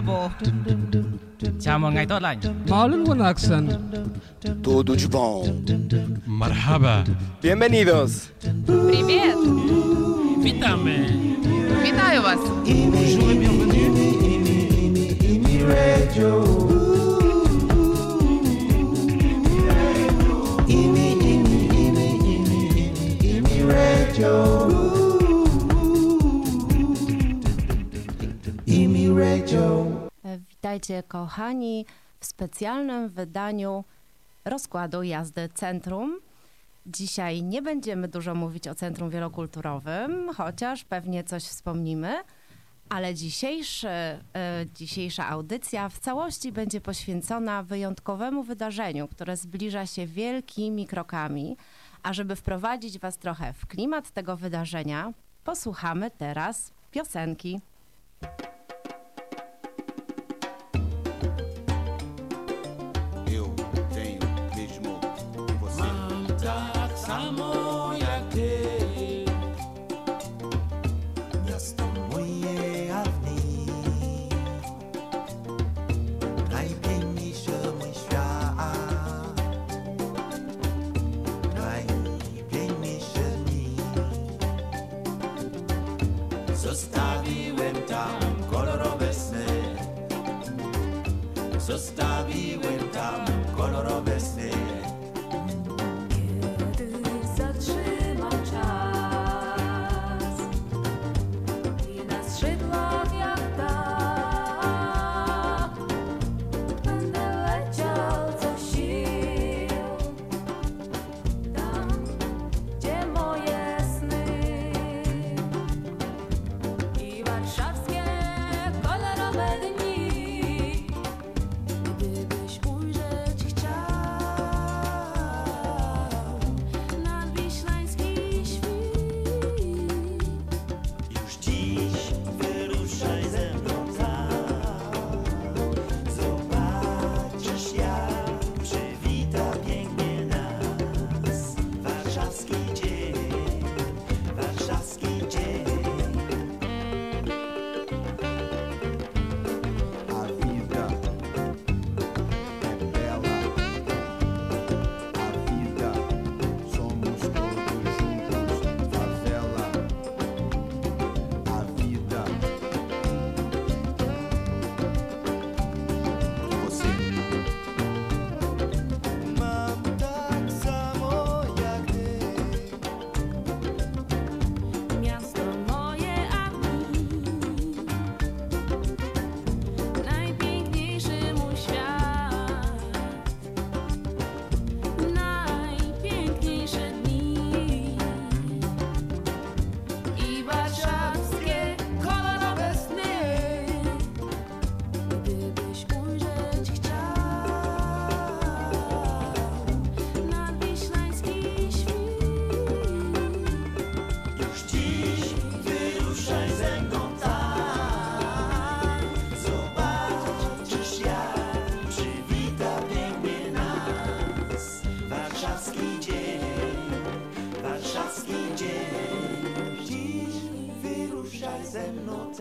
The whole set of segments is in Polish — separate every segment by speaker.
Speaker 1: Bravo! Chào mừng ngày tốt lành.
Speaker 2: Marlon wanaagsan.
Speaker 3: Tudo de bom.
Speaker 4: Marhaba.
Speaker 3: Bienvenidos.
Speaker 5: Привет!
Speaker 1: Witamy!
Speaker 5: Вітаю вас!
Speaker 6: Witajcie kochani w specjalnym wydaniu rozkładu jazdy Centrum. Dzisiaj nie będziemy dużo mówić o Centrum Wielokulturowym, chociaż pewnie coś wspomnimy, ale dzisiejszy, e, dzisiejsza audycja w całości będzie poświęcona wyjątkowemu wydarzeniu, które zbliża się wielkimi krokami. A żeby wprowadzić Was trochę w klimat tego wydarzenia, posłuchamy teraz piosenki.
Speaker 7: Zostawiłem tam kolorowe sny. Zostawiłem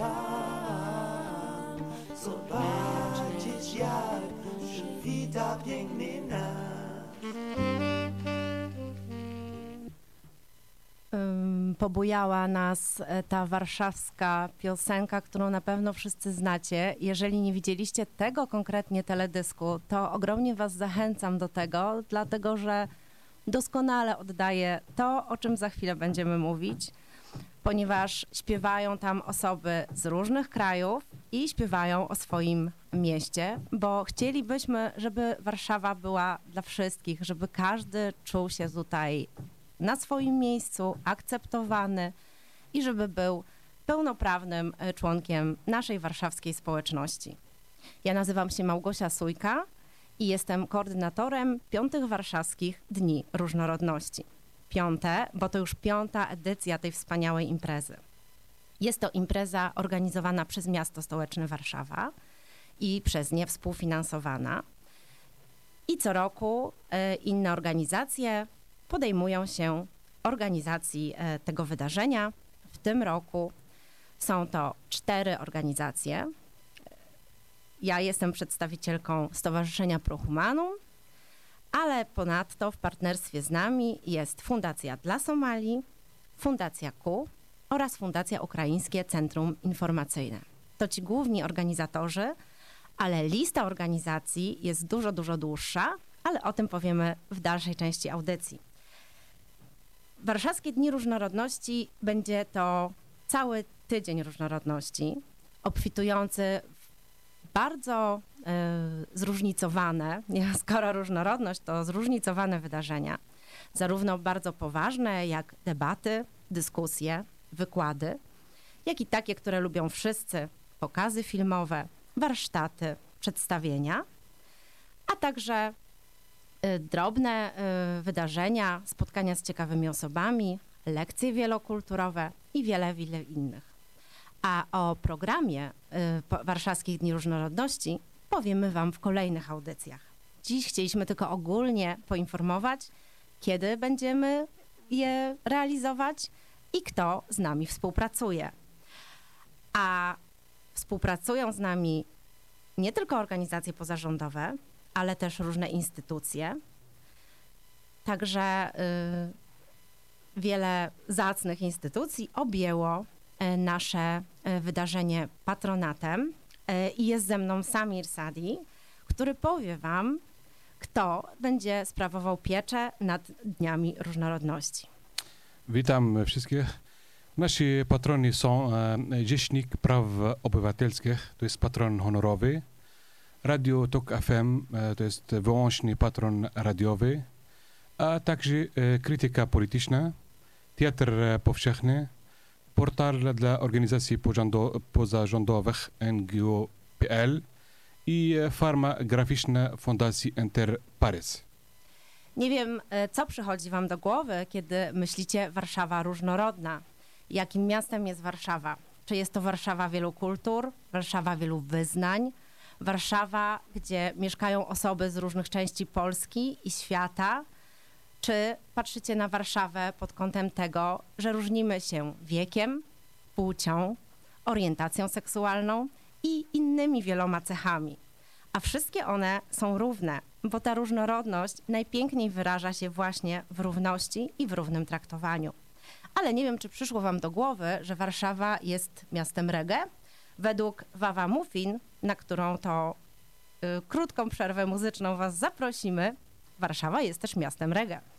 Speaker 7: tam. Zobaczysz jak przywita.
Speaker 6: Ym, pobujała nas e, ta warszawska piosenka, którą na pewno wszyscy znacie. Jeżeli nie widzieliście tego konkretnie teledysku, to ogromnie Was zachęcam do tego, dlatego że doskonale oddaje to, o czym za chwilę będziemy mówić, ponieważ śpiewają tam osoby z różnych krajów i śpiewają o swoim mieście, bo chcielibyśmy, żeby Warszawa była dla wszystkich, żeby każdy czuł się tutaj na swoim miejscu, akceptowany i żeby był pełnoprawnym e, członkiem naszej warszawskiej społeczności. Ja nazywam się Małgosia Sujka i jestem koordynatorem piątych warszawskich Dni Różnorodności. Piąte, bo to już piąta edycja tej wspaniałej imprezy. Jest to impreza organizowana przez Miasto Stołeczne Warszawa i przez nie współfinansowana. I co roku e, inne organizacje podejmują się organizacji e, tego wydarzenia. W tym roku są to cztery organizacje. Ja jestem przedstawicielką Stowarzyszenia Prohumanum, ale ponadto w partnerstwie z nami jest Fundacja dla Somalii, Fundacja KU oraz Fundacja Ukraińskie Centrum Informacyjne. To ci główni organizatorzy, ale lista organizacji jest dużo, dużo dłuższa, ale o tym powiemy w dalszej części audycji. Warszawskie Dni Różnorodności będzie to cały tydzień różnorodności, obfitujący bardzo e, zróżnicowane, skoro różnorodność to zróżnicowane wydarzenia, zarówno bardzo poważne jak debaty, dyskusje, wykłady, jak i takie, które lubią wszyscy, pokazy filmowe, warsztaty, przedstawienia, a także y, drobne y, wydarzenia, spotkania z ciekawymi osobami, lekcje wielokulturowe i wiele, wiele innych. A o programie y, Warszawskich Dni Różnorodności powiemy Wam w kolejnych audycjach. Dziś chcieliśmy tylko ogólnie poinformować, kiedy będziemy je realizować i kto z nami współpracuje. A współpracują z nami nie tylko organizacje pozarządowe, ale też różne instytucje. Także y, wiele zacnych instytucji objęło nasze y, wydarzenie patronatem y, i jest ze mną Samir Sadi, który powie Wam, kto będzie sprawował pieczę nad Dniami Różnorodności.
Speaker 4: Witam wszystkich. Nasi patroni są e, Rzecznik Praw Obywatelskich, to jest patron honorowy. Radio Tok FM e, to jest wyłącznie patron radiowy, a także e, krytyka polityczna, teatr e, powszechny, portal dla organizacji pozarządo- pozarządowych NGO.pl i farma graficzna Fundacji Enter Paris.
Speaker 6: Nie wiem, e, co przychodzi Wam do głowy, kiedy myślicie Warszawa różnorodna. Jakim miastem jest Warszawa? Czy jest to Warszawa wielu kultur, Warszawa wielu wyznań, Warszawa, gdzie mieszkają osoby z różnych części Polski i świata? Czy patrzycie na Warszawę pod kątem tego, że różnimy się wiekiem, płcią, orientacją seksualną i innymi wieloma cechami? A wszystkie one są równe, bo ta różnorodność najpiękniej wyraża się właśnie w równości i w równym traktowaniu. Ale nie wiem, czy przyszło Wam do głowy, że Warszawa jest miastem reggae. Według Wawa Muffin, na którą to y, krótką przerwę muzyczną Was zaprosimy, Warszawa jest też miastem reggae.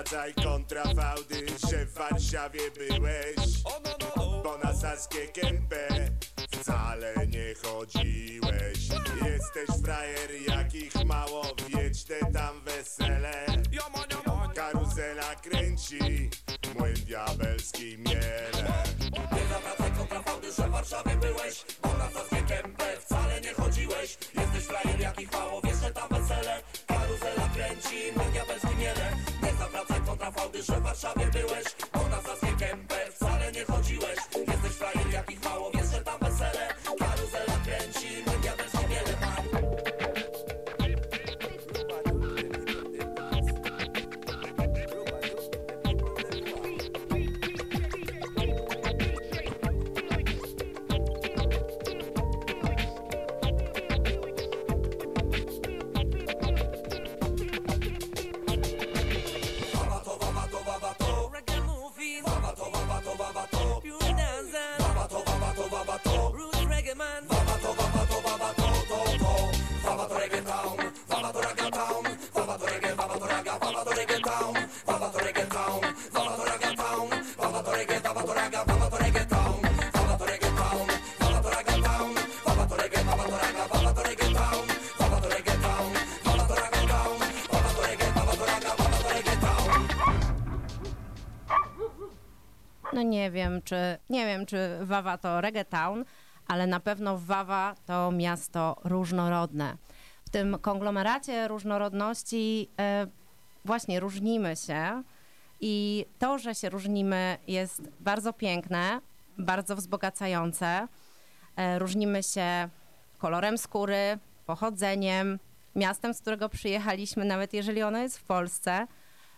Speaker 8: Zawracaj kontrafałdy, że w Warszawie byłeś. Bo na Saskie Kępę wcale nie chodziłeś. Jesteś frajer jakich mało, wieczne tam wesele. Karuzela kręci, młyn diabelski miele
Speaker 2: Nie zawracaj kontrafałdy, że Warszawa fałdy, Warszawie byłeś nie
Speaker 6: wiem, czy nie wiem, czy Wawa to reggaetown, ale na pewno Wawa to miasto różnorodne. W tym konglomeracie różnorodności e, właśnie różnimy się i to, że się różnimy jest bardzo piękne, bardzo wzbogacające. E, różnimy się kolorem skóry, pochodzeniem, miastem, z którego przyjechaliśmy, nawet jeżeli ono jest w Polsce.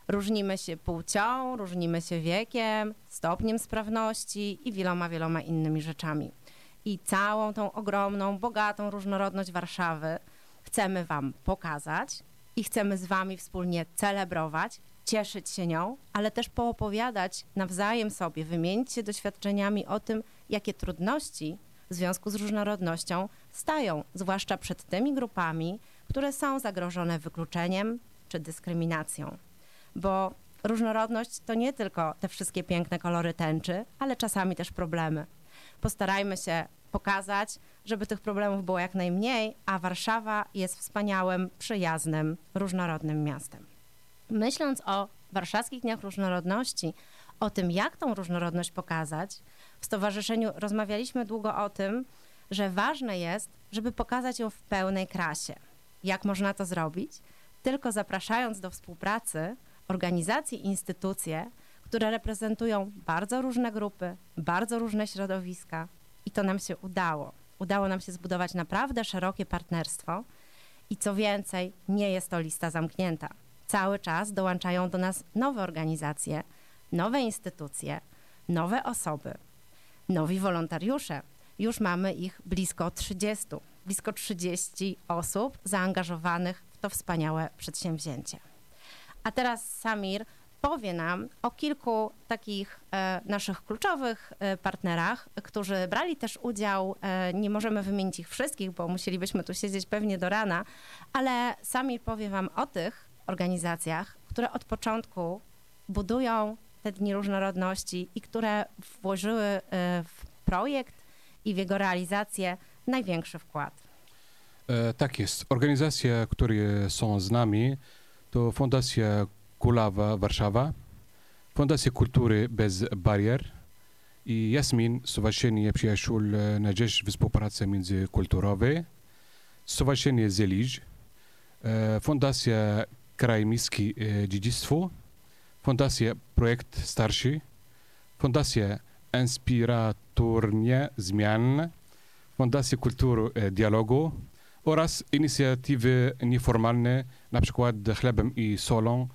Speaker 6: Różnimy się płcią, różnimy się wiekiem, stopniem sprawności i wieloma, wieloma innymi rzeczami. I całą tą ogromną, bogatą różnorodność Warszawy chcemy Wam pokazać i chcemy z Wami wspólnie celebrować, cieszyć się nią, ale też poopowiadać nawzajem sobie, wymienić się doświadczeniami o tym, jakie trudności w związku z różnorodnością stają, zwłaszcza przed tymi grupami, które są zagrożone wykluczeniem czy dyskryminacją bo różnorodność to nie tylko te wszystkie piękne kolory tęczy, ale czasami też problemy. Postarajmy się pokazać, żeby tych problemów było jak najmniej, a Warszawa jest wspaniałym, przyjaznym, różnorodnym miastem. Myśląc o Warszawskich Dniach Różnorodności, o tym, jak tą różnorodność pokazać, w stowarzyszeniu rozmawialiśmy długo o tym, że ważne jest, żeby pokazać ją w pełnej krasie. Jak można to zrobić? Tylko zapraszając do współpracy organizacje i instytucje, które reprezentują bardzo różne grupy, bardzo różne środowiska. I to nam się udało. Udało nam się zbudować naprawdę szerokie partnerstwo. I co więcej, nie jest to lista zamknięta. Cały czas dołączają do nas nowe organizacje, nowe instytucje, nowe osoby, nowi wolontariusze. Już mamy ich blisko 30. Blisko 30 osób zaangażowanych w to wspaniałe przedsięwzięcie. A teraz Samir powie nam o kilku takich e, naszych kluczowych e, partnerach, którzy brali też udział. E, nie możemy wymienić ich wszystkich, bo musielibyśmy tu siedzieć pewnie do rana, ale Samir powie wam o tych organizacjach, które od początku budują te dni różnorodności i które włożyły w projekt i w jego realizację największy wkład.
Speaker 4: E, tak jest. Organizacje, które są z nami, to Fundacja Kulawa Warszawa, Fundacja Kultury Bez Barier i Jasmin, Stowarzyszenie Przyjaciół na Rzecz Współpracy Międzykulturowej, Stowarzyszenie Zeliż, e, Fundacja Kraj Miski e, Dziedzictwo, Fundacja Projekt Starszy, Fundacja Inspiratornie Zmian, Fundacja Kultury e, Dialogu oraz inicjatywy nieformalne, na przykład Chlebem i Solą,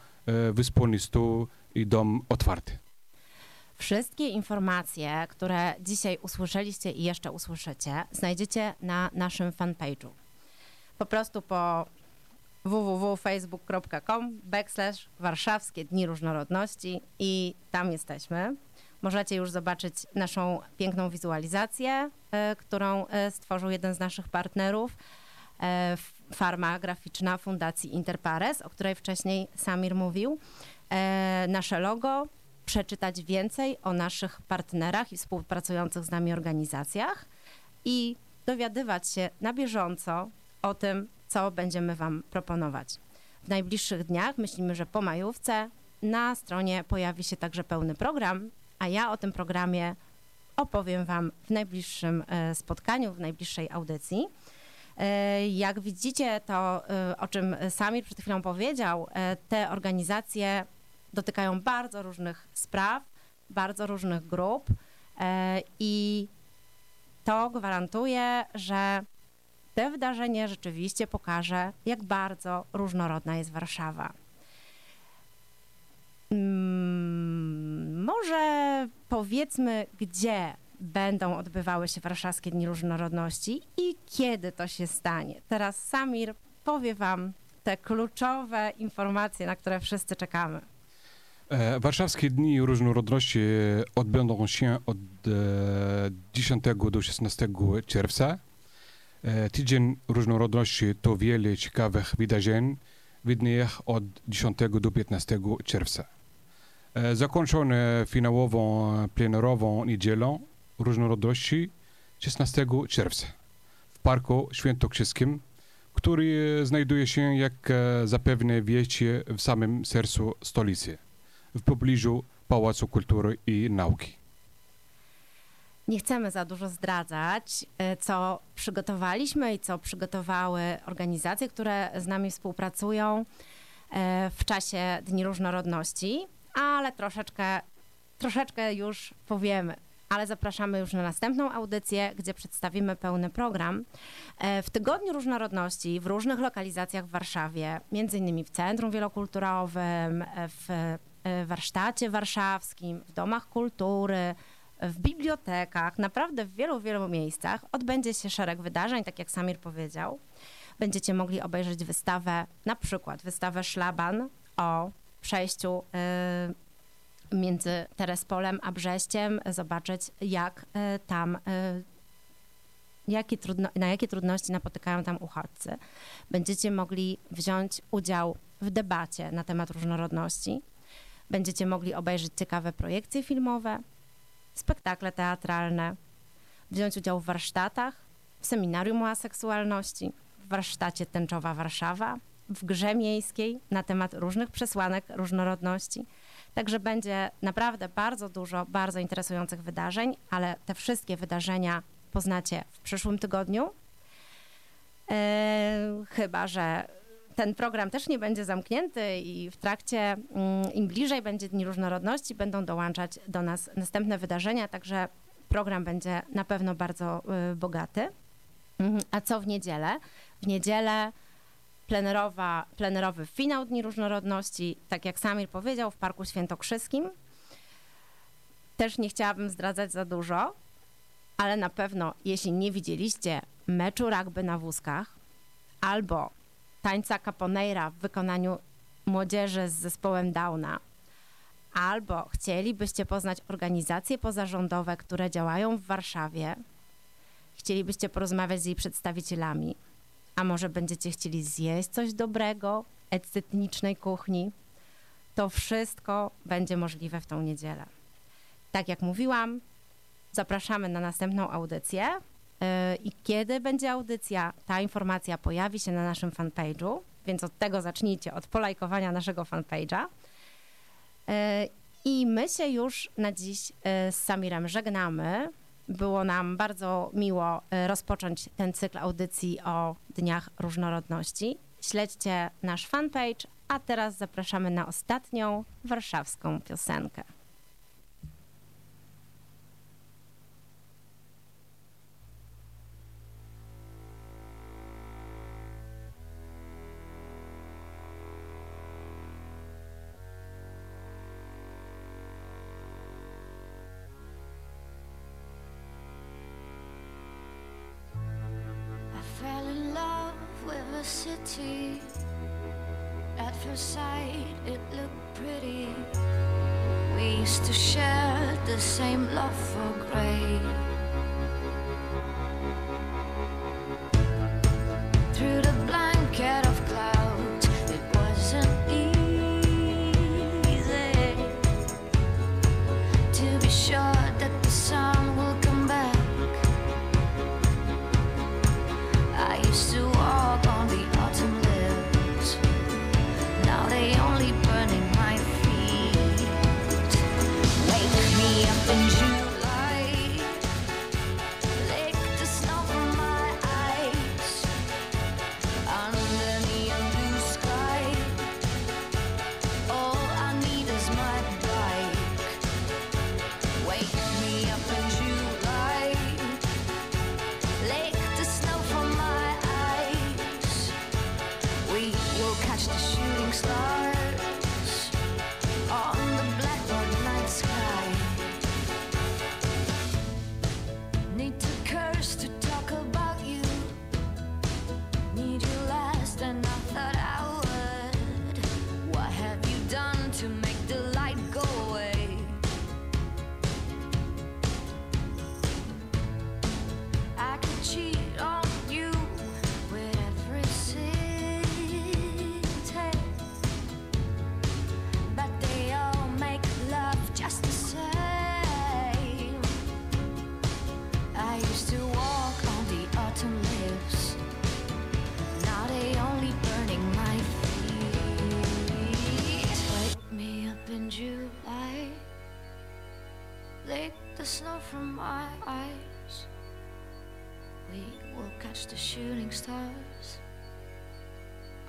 Speaker 4: e, Stół i Dom Otwarty.
Speaker 6: Wszystkie informacje, które dzisiaj usłyszeliście i jeszcze usłyszycie, znajdziecie na naszym fanpage'u. Po prostu po www.facebook.com backslash warszawskie dni różnorodności i tam jesteśmy. Możecie już zobaczyć naszą piękną wizualizację, e, którą e, stworzył jeden z naszych partnerów, farma graficzna Fundacji Interpares, o której wcześniej Samir mówił. E, Nasze logo, przeczytać więcej o naszych partnerach i współpracujących z nami organizacjach i dowiadywać się na bieżąco o tym, co będziemy Wam proponować. W najbliższych dniach, myślimy, że po majówce, na stronie pojawi się także pełny program, a ja o tym programie opowiem Wam w najbliższym e, spotkaniu, w najbliższej audycji. E, Jak widzicie, to e, o czym Samir przed chwilą powiedział, e, te organizacje dotykają bardzo różnych spraw, bardzo różnych grup i to gwarantuje, że to wydarzenie rzeczywiście pokaże, jak bardzo różnorodna jest Warszawa. Mm, może powiedzmy, gdzie będą odbywały się Warszawskie Dni Różnorodności i kiedy to się stanie. Teraz Samir powie Wam te kluczowe informacje, na które wszyscy czekamy.
Speaker 4: E, Warszawskie Dni Różnorodności odbędą się od e, 10 do 16 czerwca. E, Tydzień Różnorodności to wiele ciekawych wydarzeń w dniach od 10 do 15 czerwca. E, Zakończone finałową plenerową niedzielą Różnorodności 16 czerwca w Parku Świętokrzyskim, który znajduje się, jak e, zapewne wiecie, w samym sercu stolicy w pobliżu Pałacu Kultury i Nauki.
Speaker 6: Nie chcemy za dużo zdradzać, e, co przygotowaliśmy i co przygotowały organizacje, które z nami współpracują e, w czasie Dni Różnorodności, ale troszeczkę, troszeczkę już powiemy. Ale zapraszamy już na następną audycję, gdzie przedstawimy pełny program. E, W Tygodniu Różnorodności w różnych lokalizacjach w Warszawie, między innymi w Centrum Wielokulturowym, e, w e, warsztacie warszawskim, w domach kultury, w bibliotekach, naprawdę w wielu, wielu miejscach odbędzie się szereg wydarzeń, tak jak Samir powiedział. Będziecie mogli obejrzeć wystawę, na przykład wystawę Szlaban o przejściu y, między Terespolem a Brześciem, zobaczyć jak y, tam, y, jakie trudno, na jakie trudności napotykają tam uchodźcy. Będziecie mogli wziąć udział w debacie na temat różnorodności. Będziecie mogli obejrzeć ciekawe projekcje filmowe, spektakle teatralne, wziąć udział w warsztatach, w seminarium o aseksualności, w warsztacie Tęczowa Warszawa, w grze miejskiej na temat różnych przesłanek różnorodności. Także będzie naprawdę bardzo dużo bardzo interesujących wydarzeń, ale te wszystkie wydarzenia poznacie w przyszłym tygodniu. E, chyba, że ten program też nie będzie zamknięty i w trakcie, mm, im bliżej będzie Dni Różnorodności, będą dołączać do nas następne wydarzenia, także program będzie na pewno bardzo y, bogaty. Mhm. A co w niedzielę? W niedzielę plenerowa, plenerowy finał Dni Różnorodności, tak jak Samir powiedział, w Parku Świętokrzyskim. Też nie chciałabym zdradzać za dużo, ale na pewno, jeśli nie widzieliście meczu rugby na wózkach albo tańca caponeira w wykonaniu młodzieży z zespołem Downa, albo chcielibyście poznać organizacje pozarządowe, które działają w Warszawie, chcielibyście porozmawiać z jej przedstawicielami, a może będziecie chcieli zjeść coś dobrego, etnicznej kuchni, to wszystko będzie możliwe w tą niedzielę. Tak jak mówiłam, zapraszamy na następną audycję. Yy, I kiedy będzie audycja, ta informacja pojawi się na naszym fanpage'u, więc od tego zacznijcie, od polajkowania naszego fanpage'a. Yy, I my się już na dziś yy, z Samirem żegnamy. Było nam bardzo miło y, rozpocząć ten cykl audycji o Dniach Różnorodności. Śledźcie nasz fanpage, a teraz zapraszamy na ostatnią warszawską piosenkę.
Speaker 9: First sight, it looked pretty. We used to share the same love for gray. watch the shooting stars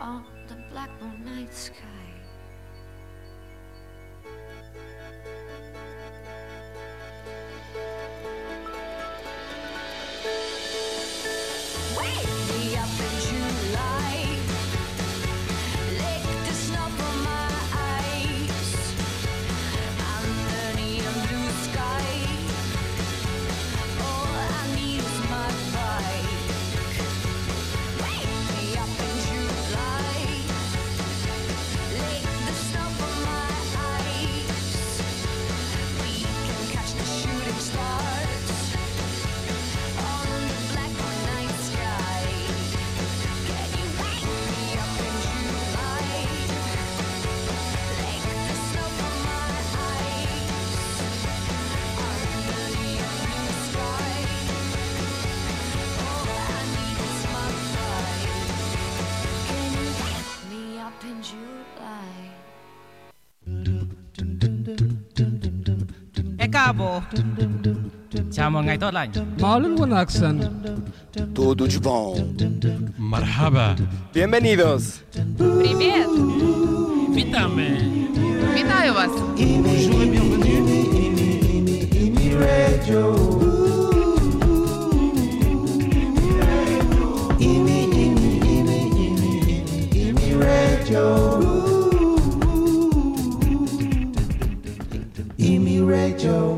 Speaker 9: on the blackbird night sky.
Speaker 1: Bravo. Chào mừng ngày tốt lành.
Speaker 10: معلوم
Speaker 3: accent. De bom.
Speaker 4: Marhaba.
Speaker 3: Bienvenidos.
Speaker 5: Привет. Вітаю вас. Bonjour et bienvenue.
Speaker 11: Radio. Joe.